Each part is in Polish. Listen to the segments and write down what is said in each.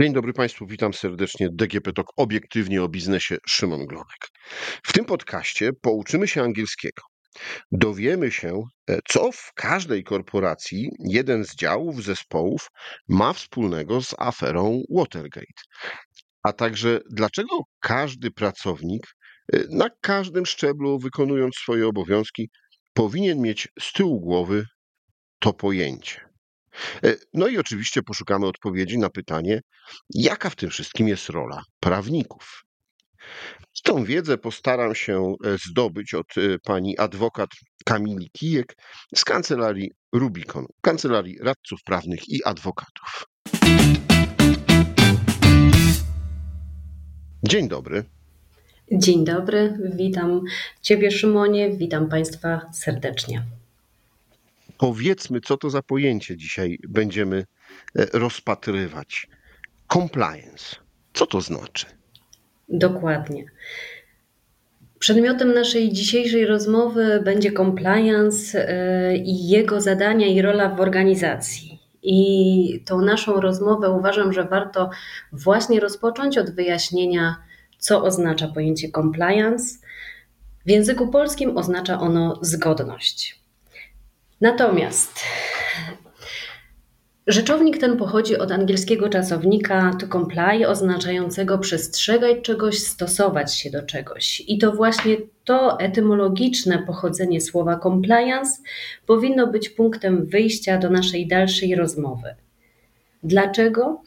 Dzień dobry Państwu, witam serdecznie. DGP Talk obiektywnie o biznesie Szymon Glonek. W tym podcaście pouczymy się angielskiego. Dowiemy się, e, co w każdej korporacji jeden z działów, zespołów ma wspólnego z aferą Watergate. A także dlaczego każdy pracownik e, na każdym szczeblu, wykonując swoje obowiązki, powinien mieć z tyłu głowy to pojęcie. E, no i oczywiście poszukamy odpowiedzi na pytanie, jaka w tym wszystkim jest rola prawników. Tą wiedzę postaram się e, zdobyć od e, pani adwokat Kamili Kijek z kancelarii Rubicon, kancelarii radców prawnych i adwokatów. Dzień dobry. Dzień dobry, witam Ciebie Szymonie, witam Państwa serdecznie powiedzmy, co to za pojęcie dzisiaj będziemy e, rozpatrywać. Compliance. Co to znaczy? Dokładnie. Przedmiotem naszej dzisiejszej rozmowy będzie compliance e, i jego zadania i rola w organizacji. I tą naszą rozmowę uważam, że warto właśnie rozpocząć od wyjaśnienia, co oznacza pojęcie compliance. W języku polskim oznacza ono zgodność. Natomiast rzeczownik ten pochodzi od angielskiego czasownika to comply, oznaczającego przestrzegać czegoś, stosować się do czegoś. I to właśnie to etymologiczne pochodzenie słowa compliance powinno być punktem wyjścia do naszej dalszej rozmowy. Dlaczego?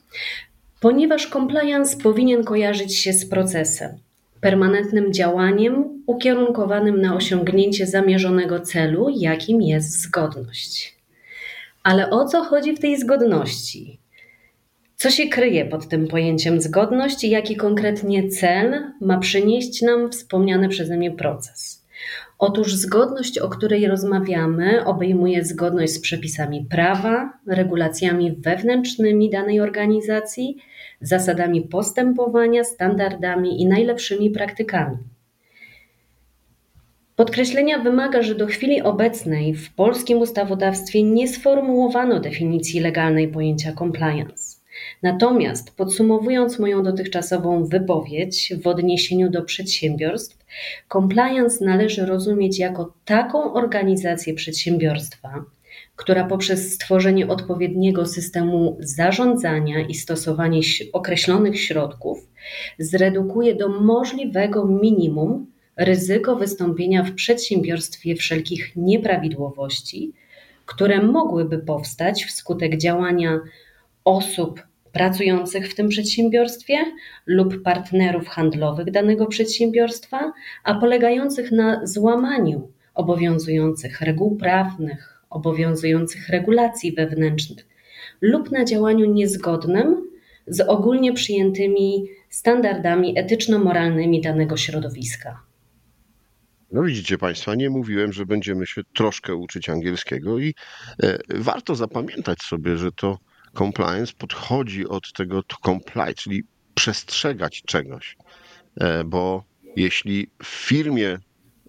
Ponieważ compliance powinien kojarzyć się z procesem permanentnym działaniem ukierunkowanym na osiągnięcie zamierzonego celu, jakim jest zgodność. Ale o co chodzi w tej zgodności? Co się kryje pod tym pojęciem zgodność i jaki konkretnie cel ma przynieść nam wspomniany przeze mnie proces? Otóż zgodność, o której rozmawiamy, obejmuje zgodność z przepisami prawa, regulacjami wewnętrznymi danej organizacji, zasadami postępowania, standardami i najlepszymi praktykami. Podkreślenia wymaga, że do chwili obecnej w polskim ustawodawstwie nie sformułowano definicji legalnej pojęcia compliance. Natomiast podsumowując moją dotychczasową wypowiedź w odniesieniu do przedsiębiorstw, compliance należy rozumieć jako taką organizację przedsiębiorstwa, która poprzez stworzenie odpowiedniego systemu zarządzania i stosowanie określonych środków zredukuje do możliwego minimum ryzyko wystąpienia w przedsiębiorstwie wszelkich nieprawidłowości, które mogłyby powstać wskutek działania osób pracujących w tym przedsiębiorstwie lub partnerów handlowych danego przedsiębiorstwa, a polegających na złamaniu obowiązujących reguł prawnych, obowiązujących regulacji wewnętrznych lub na działaniu niezgodnym z ogólnie przyjętymi standardami etyczno-moralnymi danego środowiska. No widzicie Państwo, nie mówiłem, że będziemy się troszkę uczyć angielskiego i e, warto zapamiętać sobie, że to compliance podchodzi od tego to comply, czyli przestrzegać czegoś, e, bo jeśli w firmie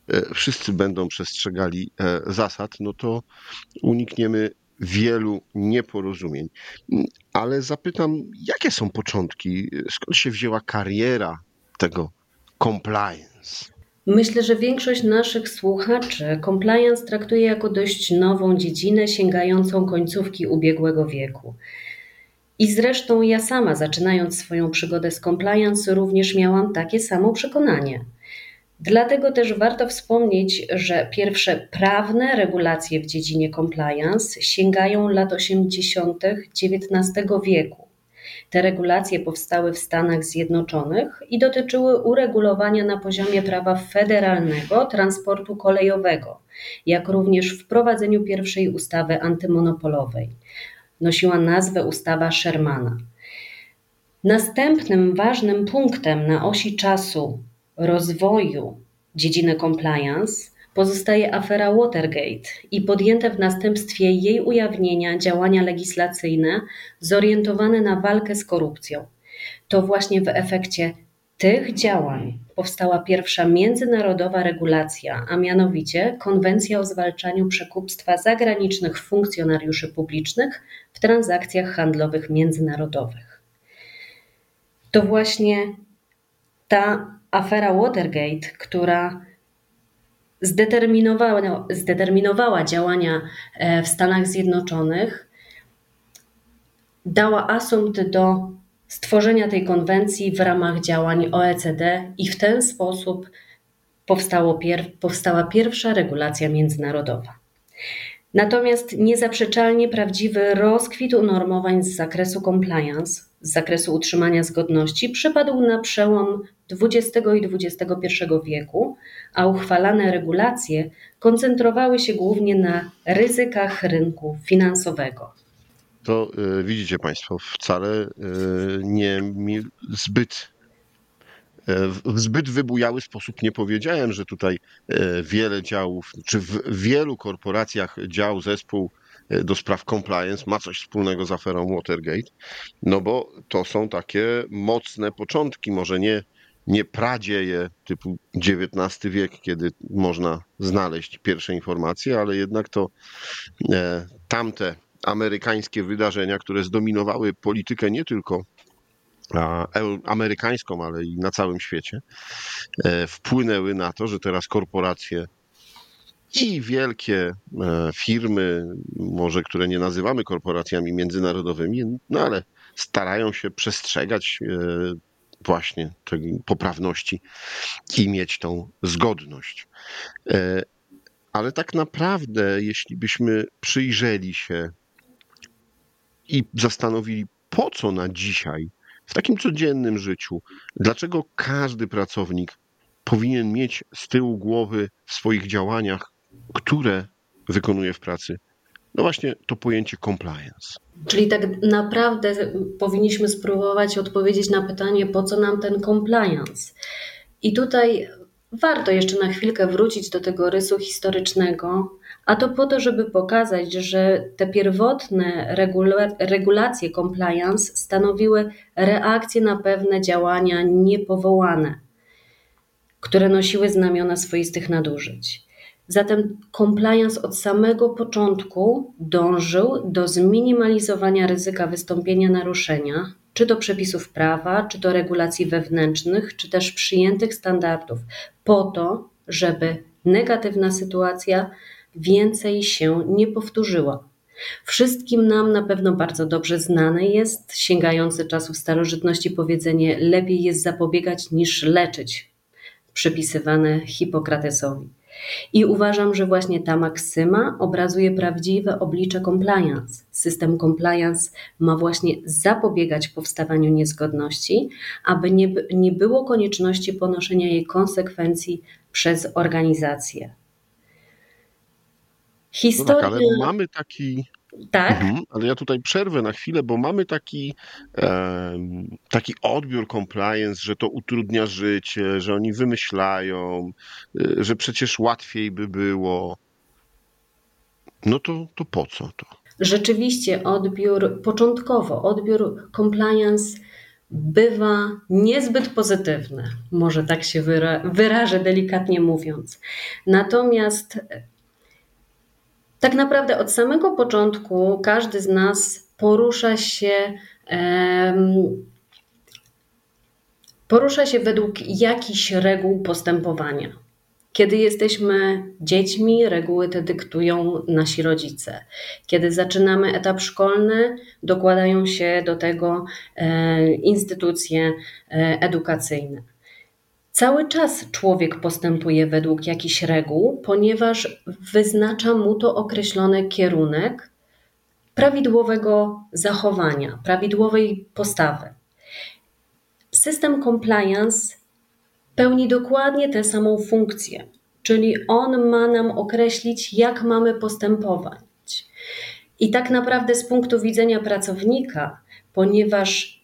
E, wszyscy będą przestrzegali zasad, no to unikniemy wielu nieporozumień. Ale zapytam, jakie są początki? Skąd się wzięła kariera tego compliance? Myślę, że większość naszych słuchaczy compliance traktuje jako dość nową dziedzinę sięgającą końcówki ubiegłego wieku. I zresztą ja sama, zaczynając swoją przygodę z compliance, również miałam takie samo przekonanie. Dlatego też warto wspomnieć, że pierwsze prawne regulacje w dziedzinie compliance sięgają lat 80. XIX wieku. Te regulacje powstały w Stanach Zjednoczonych i dotyczyły uregulowania na poziomie prawa federalnego transportu kolejowego, jak również wprowadzeniu pierwszej ustawy antymonopolowej. Nosiła nazwę ustawa Shermana. Następnym ważnym punktem na osi czasu rozwoju dziedziny compliance pozostaje afera Watergate i podjęte w następstwie jej ujawnienia działania legislacyjne zorientowane na walkę z korupcją. To właśnie w efekcie tych działań powstała pierwsza międzynarodowa regulacja, a mianowicie Konwencja o zwalczaniu przekupstwa zagranicznych funkcjonariuszy publicznych w transakcjach handlowych międzynarodowych. to właśnie ta afera Watergate, która zdeterminowała, zdeterminowała działania e, w Stanach Zjednoczonych, dała asumpt do stworzenia tej konwencji w ramach działań OECD i w ten sposób pier powstała pierwsza regulacja międzynarodowa. Natomiast niezaprzeczalnie prawdziwy rozkwit unormowań z zakresu compliance, z zakresu utrzymania zgodności, przypadł na przełom XX i XXI wieku, a uchwalane regulacje koncentrowały się głównie na ryzykach rynku finansowego. To y, widzicie Państwo, wcale y, nie mi zbyt E, w zbyt wybujały sposób nie powiedziałem, że tutaj e, wiele działów, czy w wielu korporacjach dział, zespół e, do spraw compliance ma coś wspólnego z aferą Watergate, no bo to są takie mocne początki, może nie, nie pradzieje typu XIX wiek, kiedy można znaleźć pierwsze informacje, ale jednak to tamte amerykańskie wydarzenia, które zdominowały politykę nie tylko amerykańską, ale i na całym świecie, e, wpłynęły na to, że teraz korporacje i wielkie e, firmy, może które nie nazywamy korporacjami międzynarodowymi, no ale starają się przestrzegać e, właśnie tej poprawności i mieć tą zgodność. Ale tak naprawdę, jeśli byśmy przyjrzeli się i zastanowili, po co na dzisiaj w takim codziennym życiu, dlaczego każdy pracownik powinien mieć z tyłu głowy w swoich działaniach, które wykonuje w pracy, no właśnie to pojęcie compliance. Czyli tak naprawdę powinniśmy spróbować odpowiedzieć na pytanie, po co nam ten compliance. I tutaj warto jeszcze na chwilkę wrócić do tego rysu historycznego, a to po to, żeby pokazać, że te pierwotne regula regulacje compliance stanowiły reakcje na pewne działania niepowołane, które nosiły znamiona swoistych nadużyć. Zatem compliance od samego początku dążył do zminimalizowania ryzyka wystąpienia naruszenia, czy to przepisów prawa, czy to regulacji wewnętrznych, czy też przyjętych standardów, po to, żeby negatywna sytuacja więcej się nie powtórzyła. Wszystkim nam na pewno bardzo dobrze znane jest sięgające czasów starożytności powiedzenie lepiej jest zapobiegać niż leczyć, przypisywane Hipokratesowi. I uważam, że właśnie ta maksyma obrazuje prawdziwe oblicze compliance. System compliance ma właśnie zapobiegać powstawaniu niezgodności, aby nie, nie było konieczności ponoszenia jej konsekwencji przez organizację. Historia... No tak, ale mamy taki. Tak. Mhm, ale ja tutaj przerwę na chwilę, bo mamy taki, e, taki odbiór compliance, że to utrudnia życie, że oni wymyślają, e, że przecież łatwiej by było. No to, to po co to? Rzeczywiście odbiór, początkowo odbiór compliance bywa niezbyt pozytywny, może tak się wyra wyrażę delikatnie mówiąc. Natomiast tak naprawdę od samego początku każdy z nas porusza się, porusza się według jakichś reguł postępowania. Kiedy jesteśmy dziećmi, reguły te dyktują nasi rodzice. Kiedy zaczynamy etap szkolny, dokładają się do tego e, instytucje e, edukacyjne. Cały czas człowiek postępuje według jakichś reguł, ponieważ wyznacza mu to określony kierunek prawidłowego zachowania, prawidłowej postawy. System compliance pełni dokładnie tę samą funkcję, czyli on ma nam określić, jak mamy postępować. I tak naprawdę z punktu widzenia pracownika, ponieważ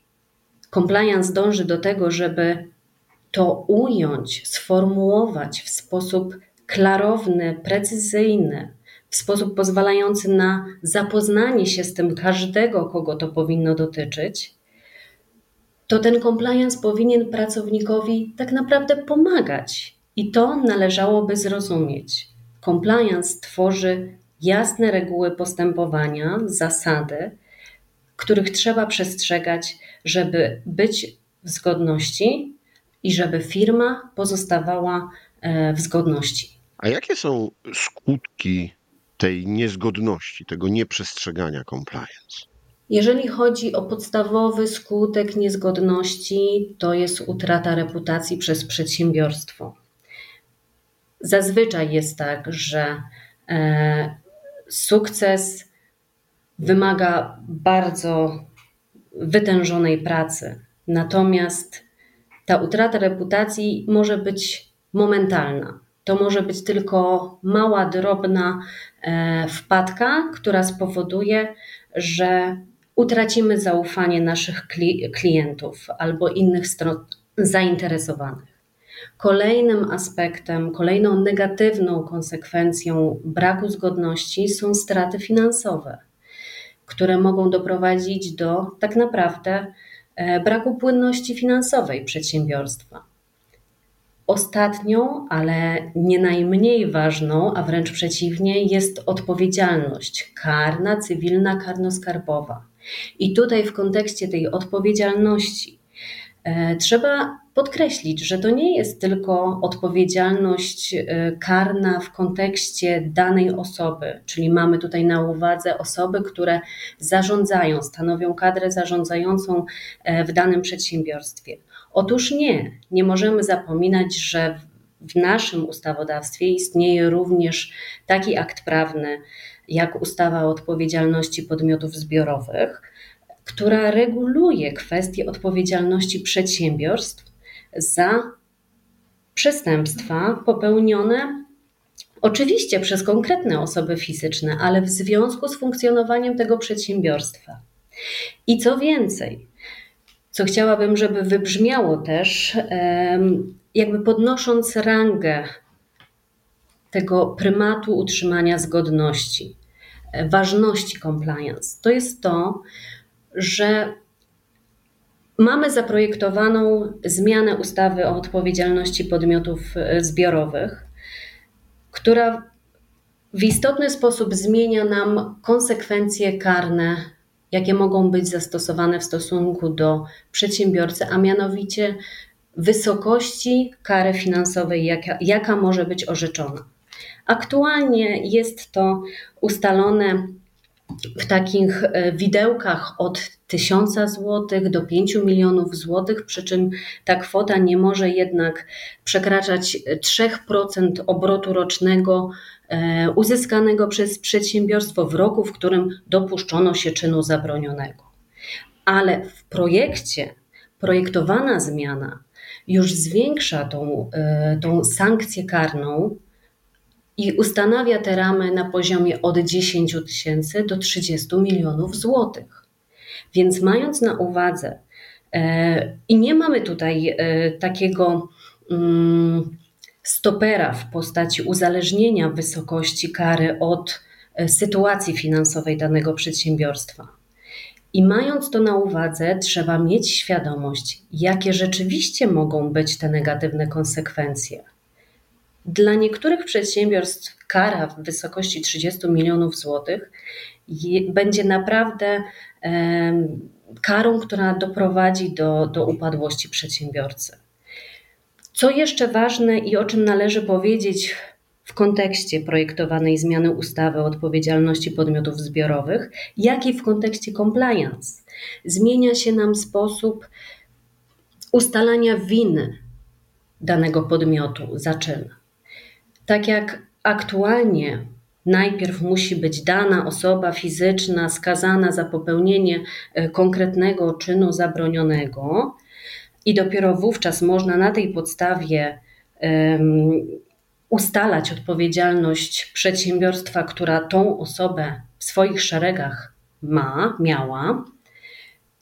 compliance dąży do tego, żeby to ująć, sformułować w sposób klarowny, precyzyjny, w sposób pozwalający na zapoznanie się z tym każdego, kogo to powinno dotyczyć, to ten compliance powinien pracownikowi tak naprawdę pomagać. I to należałoby zrozumieć. Compliance tworzy jasne reguły postępowania, zasady, których trzeba przestrzegać, żeby być w zgodności i żeby firma pozostawała e, w zgodności. A jakie są skutki tej niezgodności, tego nieprzestrzegania compliance? Jeżeli chodzi o podstawowy skutek niezgodności, to jest utrata reputacji przez przedsiębiorstwo. Zazwyczaj jest tak, że e, sukces wymaga bardzo wytężonej pracy, natomiast ta utrata reputacji może być momentalna. To może być tylko mała, drobna e, wpadka, która spowoduje, że utracimy zaufanie naszych klientów albo innych stron zainteresowanych. Kolejnym aspektem, kolejną negatywną konsekwencją braku zgodności są straty finansowe, które mogą doprowadzić do tak naprawdę braku płynności finansowej przedsiębiorstwa. Ostatnią, ale nie najmniej ważną, a wręcz przeciwnie, jest odpowiedzialność karna, cywilna, karnoskarbowa. I tutaj w kontekście tej odpowiedzialności e, trzeba podkreślić, że to nie jest tylko odpowiedzialność e, karna w kontekście danej osoby, czyli mamy tutaj na uwadze osoby, które zarządzają, stanowią kadrę zarządzającą e, w danym przedsiębiorstwie. Otóż nie, nie możemy zapominać, że w naszym ustawodawstwie istnieje również taki akt prawny, jak ustawa o odpowiedzialności podmiotów zbiorowych, która reguluje kwestie odpowiedzialności przedsiębiorstw za przestępstwa popełnione oczywiście przez konkretne osoby fizyczne, ale w związku z funkcjonowaniem tego przedsiębiorstwa. I co więcej, co chciałabym, żeby wybrzmiało też, jakby podnosząc rangę tego prymatu utrzymania zgodności, e, ważności compliance, to jest to, że mamy zaprojektowaną zmianę ustawy o odpowiedzialności podmiotów e, zbiorowych, która w istotny sposób zmienia nam konsekwencje karne, jakie mogą być zastosowane w stosunku do przedsiębiorcy, a mianowicie wysokości kary finansowej, jaka, jaka może być orzeczona. Aktualnie jest to ustalone w takich e, widełkach od 1000 zł do 5 milionów złotych, przy czym ta kwota nie może jednak przekraczać 3% obrotu rocznego e, uzyskanego przez przedsiębiorstwo w roku, w którym dopuszczono się czynu zabronionego. Ale w projekcie projektowana zmiana już zwiększa tą, e, tą sankcję karną i ustanawia te ramy na poziomie od 10 tysięcy do 30 milionów złotych. Więc mając na uwadze, e, i nie mamy tutaj e, takiego mm, stopera w postaci uzależnienia wysokości kary od e, sytuacji finansowej danego przedsiębiorstwa. I mając to na uwadze, trzeba mieć świadomość, jakie rzeczywiście mogą być te negatywne konsekwencje. Dla niektórych przedsiębiorstw kara w wysokości 30 milionów złotych będzie naprawdę karą, która doprowadzi do, do upadłości przedsiębiorcy. Co jeszcze ważne i o czym należy powiedzieć w kontekście projektowanej zmiany ustawy o odpowiedzialności podmiotów zbiorowych, jak i w kontekście compliance. Zmienia się nam sposób ustalania winy danego podmiotu za czyn. Tak jak aktualnie najpierw musi być dana osoba fizyczna skazana za popełnienie e, konkretnego czynu zabronionego, i dopiero wówczas można na tej podstawie um, ustalać odpowiedzialność przedsiębiorstwa, która tą osobę w swoich szeregach ma, miała.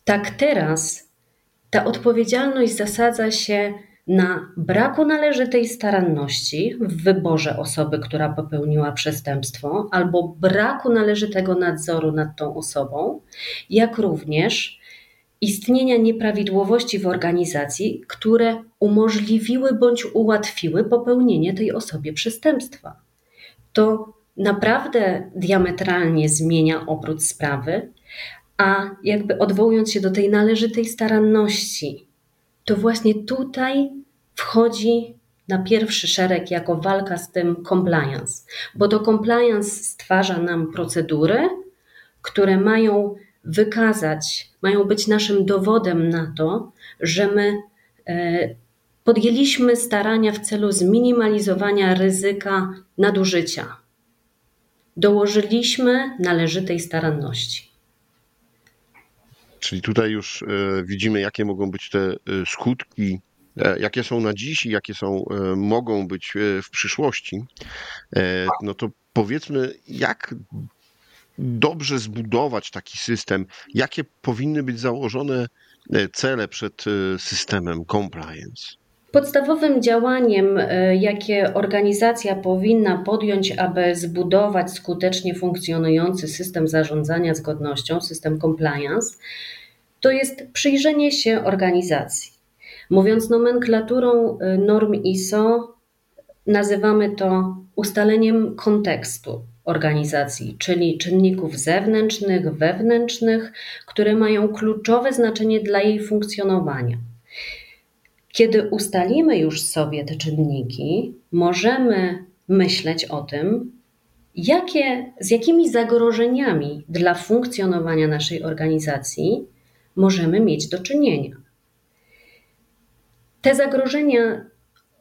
Tak teraz ta odpowiedzialność zasadza się na braku należytej staranności w wyborze osoby, która popełniła przestępstwo, albo braku należytego nadzoru nad tą osobą, jak również istnienia nieprawidłowości w organizacji, które umożliwiły bądź ułatwiły popełnienie tej osobie przestępstwa. To naprawdę diametralnie zmienia obrót sprawy, a jakby odwołując się do tej należytej staranności, to właśnie tutaj wchodzi na pierwszy szereg jako walka z tym compliance, bo to compliance stwarza nam procedury, które mają wykazać, mają być naszym dowodem na to, że my e, podjęliśmy starania w celu zminimalizowania ryzyka nadużycia. Dołożyliśmy należytej staranności. Czyli tutaj już e, widzimy, jakie mogą być te e, skutki, jakie są na dziś i jakie są, mogą być w przyszłości. No to powiedzmy, jak dobrze zbudować taki system? Jakie powinny być założone e, cele przed e, systemem compliance? Podstawowym działaniem, e, jakie organizacja powinna podjąć, aby zbudować skutecznie funkcjonujący system zarządzania zgodnością, system compliance, to jest przyjrzenie się organizacji. Mówiąc nomenklaturą norm ISO, nazywamy to ustaleniem kontekstu, organizacji, czyli czynników zewnętrznych, wewnętrznych, które mają kluczowe znaczenie dla jej funkcjonowania. Kiedy ustalimy już sobie te czynniki, możemy myśleć o tym, jakie, z jakimi zagrożeniami dla funkcjonowania naszej organizacji możemy mieć do czynienia. Te zagrożenia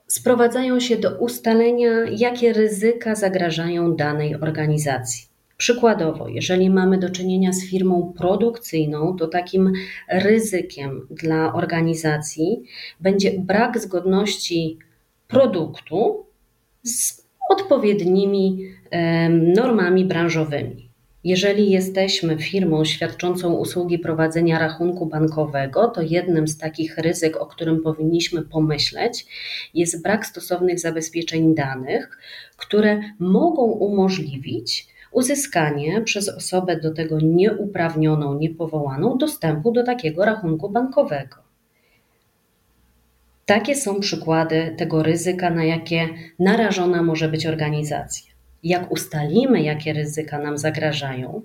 sprowadzają się do ustalenia, jakie ryzyka zagrażają danej organizacji. Przykładowo, jeżeli mamy do czynienia z firmą produkcyjną, to takim ryzykiem dla organizacji będzie brak zgodności produktu z odpowiednimi normami branżowymi. Jeżeli jesteśmy firmą świadczącą usługi prowadzenia rachunku bankowego, to jednym z takich ryzyk, o którym powinniśmy pomyśleć, jest brak stosownych zabezpieczeń danych, które mogą umożliwić uzyskanie przez osobę do tego nieuprawnioną, niepowołaną dostępu do takiego rachunku bankowego. Takie są przykłady tego ryzyka, na jakie narażona może być organizacja jak ustalimy, jakie ryzyka nam zagrażają,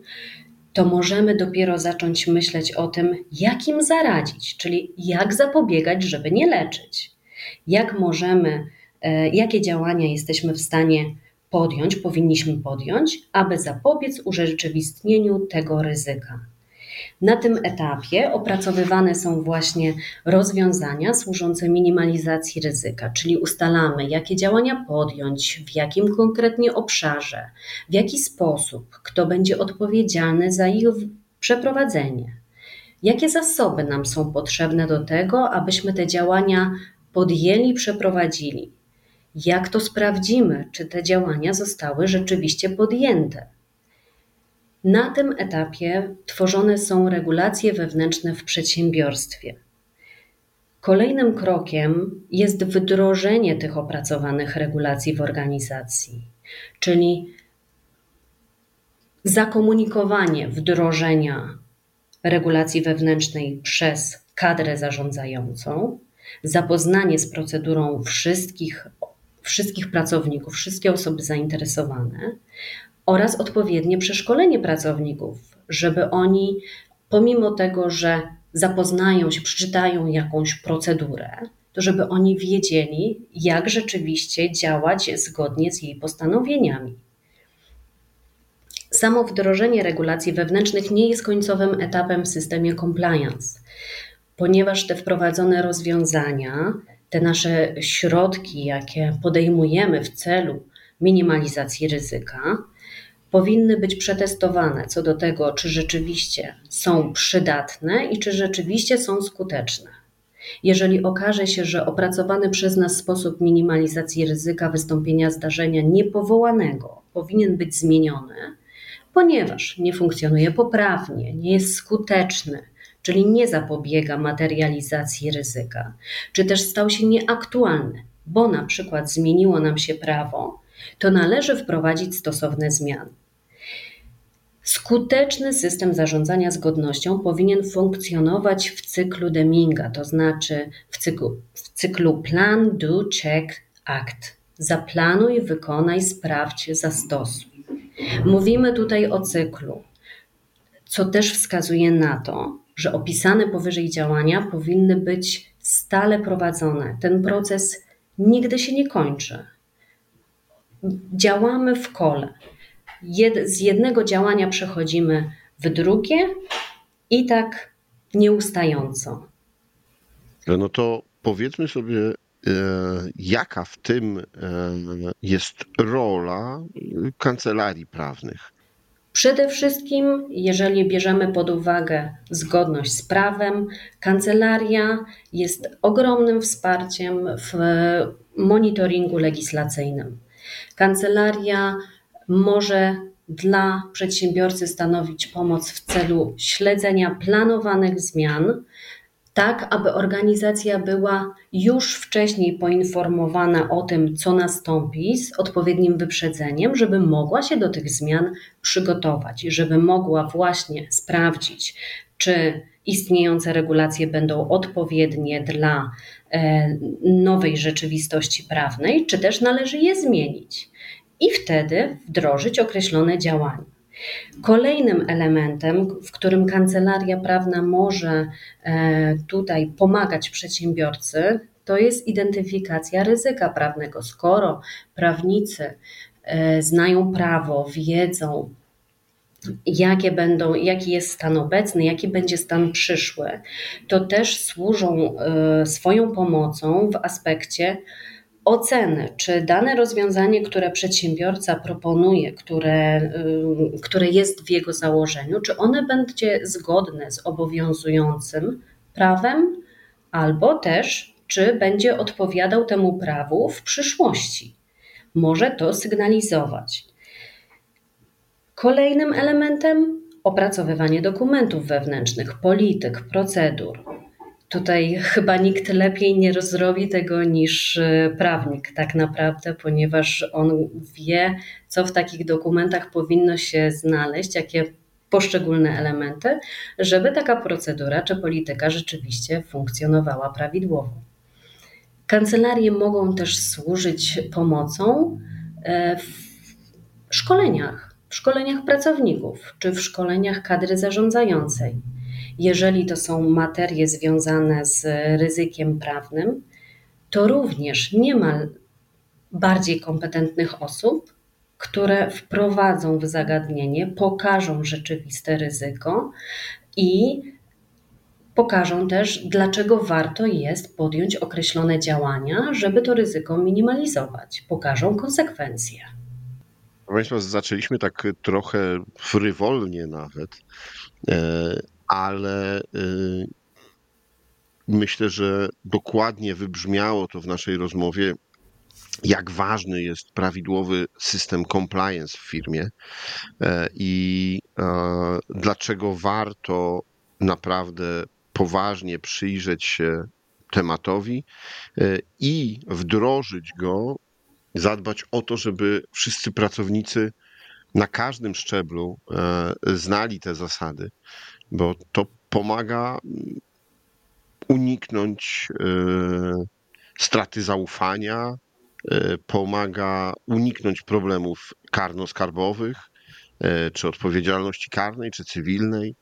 to możemy dopiero zacząć myśleć o tym, jak im zaradzić, czyli jak zapobiegać, żeby nie leczyć. Jak możemy, e, jakie działania jesteśmy w stanie podjąć, powinniśmy podjąć, aby zapobiec urzeczywistnieniu tego ryzyka. Na tym etapie opracowywane są właśnie rozwiązania służące minimalizacji ryzyka, czyli ustalamy, jakie działania podjąć, w jakim konkretnie obszarze, w jaki sposób, kto będzie odpowiedzialny za ich przeprowadzenie, jakie zasoby nam są potrzebne do tego, abyśmy te działania podjęli, przeprowadzili. Jak to sprawdzimy, czy te działania zostały rzeczywiście podjęte? Na tym etapie tworzone są regulacje wewnętrzne w przedsiębiorstwie. Kolejnym krokiem jest wdrożenie tych opracowanych regulacji w organizacji, czyli zakomunikowanie wdrożenia regulacji wewnętrznej przez kadrę zarządzającą, zapoznanie z procedurą wszystkich, wszystkich pracowników, wszystkie osoby zainteresowane oraz odpowiednie przeszkolenie pracowników, żeby oni, pomimo tego, że zapoznają się, przeczytają jakąś procedurę, to żeby oni wiedzieli, jak rzeczywiście działać zgodnie z jej postanowieniami. Samo wdrożenie regulacji wewnętrznych nie jest końcowym etapem w systemie compliance, ponieważ te wprowadzone rozwiązania, te nasze środki, jakie podejmujemy w celu minimalizacji ryzyka, powinny być przetestowane co do tego, czy rzeczywiście są przydatne i czy rzeczywiście są skuteczne. Jeżeli okaże się, że opracowany przez nas sposób minimalizacji ryzyka wystąpienia zdarzenia niepowołanego powinien być zmieniony, ponieważ nie funkcjonuje poprawnie, nie jest skuteczny, czyli nie zapobiega materializacji ryzyka, czy też stał się nieaktualny, bo na przykład zmieniło nam się prawo, to należy wprowadzić stosowne zmiany. Skuteczny system zarządzania zgodnością powinien funkcjonować w cyklu Deminga, to znaczy w cyklu, w cyklu Plan, Do, Check, Act. Zaplanuj, wykonaj, sprawdź, zastosuj. Mówimy tutaj o cyklu, co też wskazuje na to, że opisane powyżej działania powinny być stale prowadzone. Ten proces nigdy się nie kończy. Działamy w kole. Jed z jednego działania przechodzimy w drugie i tak nieustająco. No to powiedzmy sobie, e, jaka w tym e, jest rola kancelarii prawnych? Przede wszystkim, jeżeli bierzemy pod uwagę zgodność z prawem, kancelaria jest ogromnym wsparciem w monitoringu legislacyjnym. Kancelaria może dla przedsiębiorcy stanowić pomoc w celu śledzenia planowanych zmian, tak aby organizacja była już wcześniej poinformowana o tym, co nastąpi z odpowiednim wyprzedzeniem, żeby mogła się do tych zmian przygotować, żeby mogła właśnie sprawdzić, czy istniejące regulacje będą odpowiednie dla e, nowej rzeczywistości prawnej, czy też należy je zmienić i wtedy wdrożyć określone działania. Kolejnym elementem, w którym kancelaria prawna może e, tutaj pomagać przedsiębiorcy, to jest identyfikacja ryzyka prawnego. Skoro prawnicy e, znają prawo, wiedzą, jakie będą, jaki jest stan obecny, jaki będzie stan przyszły, to też służą e, swoją pomocą w aspekcie oceny, czy dane rozwiązanie, które przedsiębiorca proponuje, które, y, które jest w jego założeniu, czy one będzie zgodne z obowiązującym prawem, albo też czy będzie odpowiadał temu prawu w przyszłości. Może to sygnalizować. Kolejnym elementem opracowywanie dokumentów wewnętrznych, polityk, procedur. Tutaj chyba nikt lepiej nie zrobi tego niż e, prawnik, tak naprawdę, ponieważ on wie, co w takich dokumentach powinno się znaleźć, jakie poszczególne elementy, żeby taka procedura czy polityka rzeczywiście funkcjonowała prawidłowo. Kancelarie mogą też służyć pomocą e, w szkoleniach, w szkoleniach pracowników czy w szkoleniach kadry zarządzającej. Jeżeli to są materie związane z ryzykiem prawnym, to również nie ma bardziej kompetentnych osób, które wprowadzą w zagadnienie, pokażą rzeczywiste ryzyko i pokażą też, dlaczego warto jest podjąć określone działania, żeby to ryzyko minimalizować. Pokażą konsekwencje. Państwa, zaczęliśmy tak trochę frywolnie nawet, e, ale y, myślę, że dokładnie wybrzmiało to w naszej rozmowie, jak ważny jest prawidłowy system compliance w firmie e, i e, dlaczego warto naprawdę poważnie przyjrzeć się tematowi e, i wdrożyć go, zadbać o to, żeby wszyscy pracownicy na każdym szczeblu znali te zasady, bo to pomaga uniknąć e, straty zaufania, e, pomaga uniknąć problemów karno-skarbowych, e, czy odpowiedzialności karnej, czy cywilnej,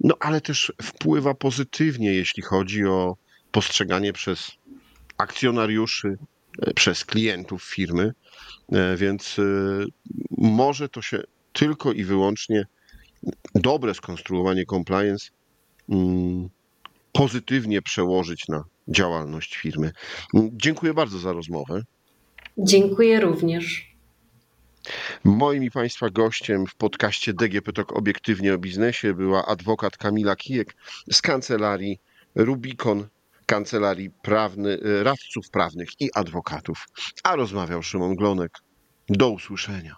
no ale też wpływa pozytywnie, jeśli chodzi o postrzeganie przez akcjonariuszy, przez klientów firmy, więc może to się tylko i wyłącznie dobre skonstruowanie compliance mm, pozytywnie przełożyć na działalność firmy. Mm, dziękuję bardzo za rozmowę. Dziękuję również. Moim i Państwa gościem w podcaście DGP Talk Obiektywnie o Biznesie była adwokat Kamila Kijek z kancelarii Rubikon, kancelarii prawny, radców prawnych i adwokatów. A rozmawiał Szymon Glonek. Do usłyszenia.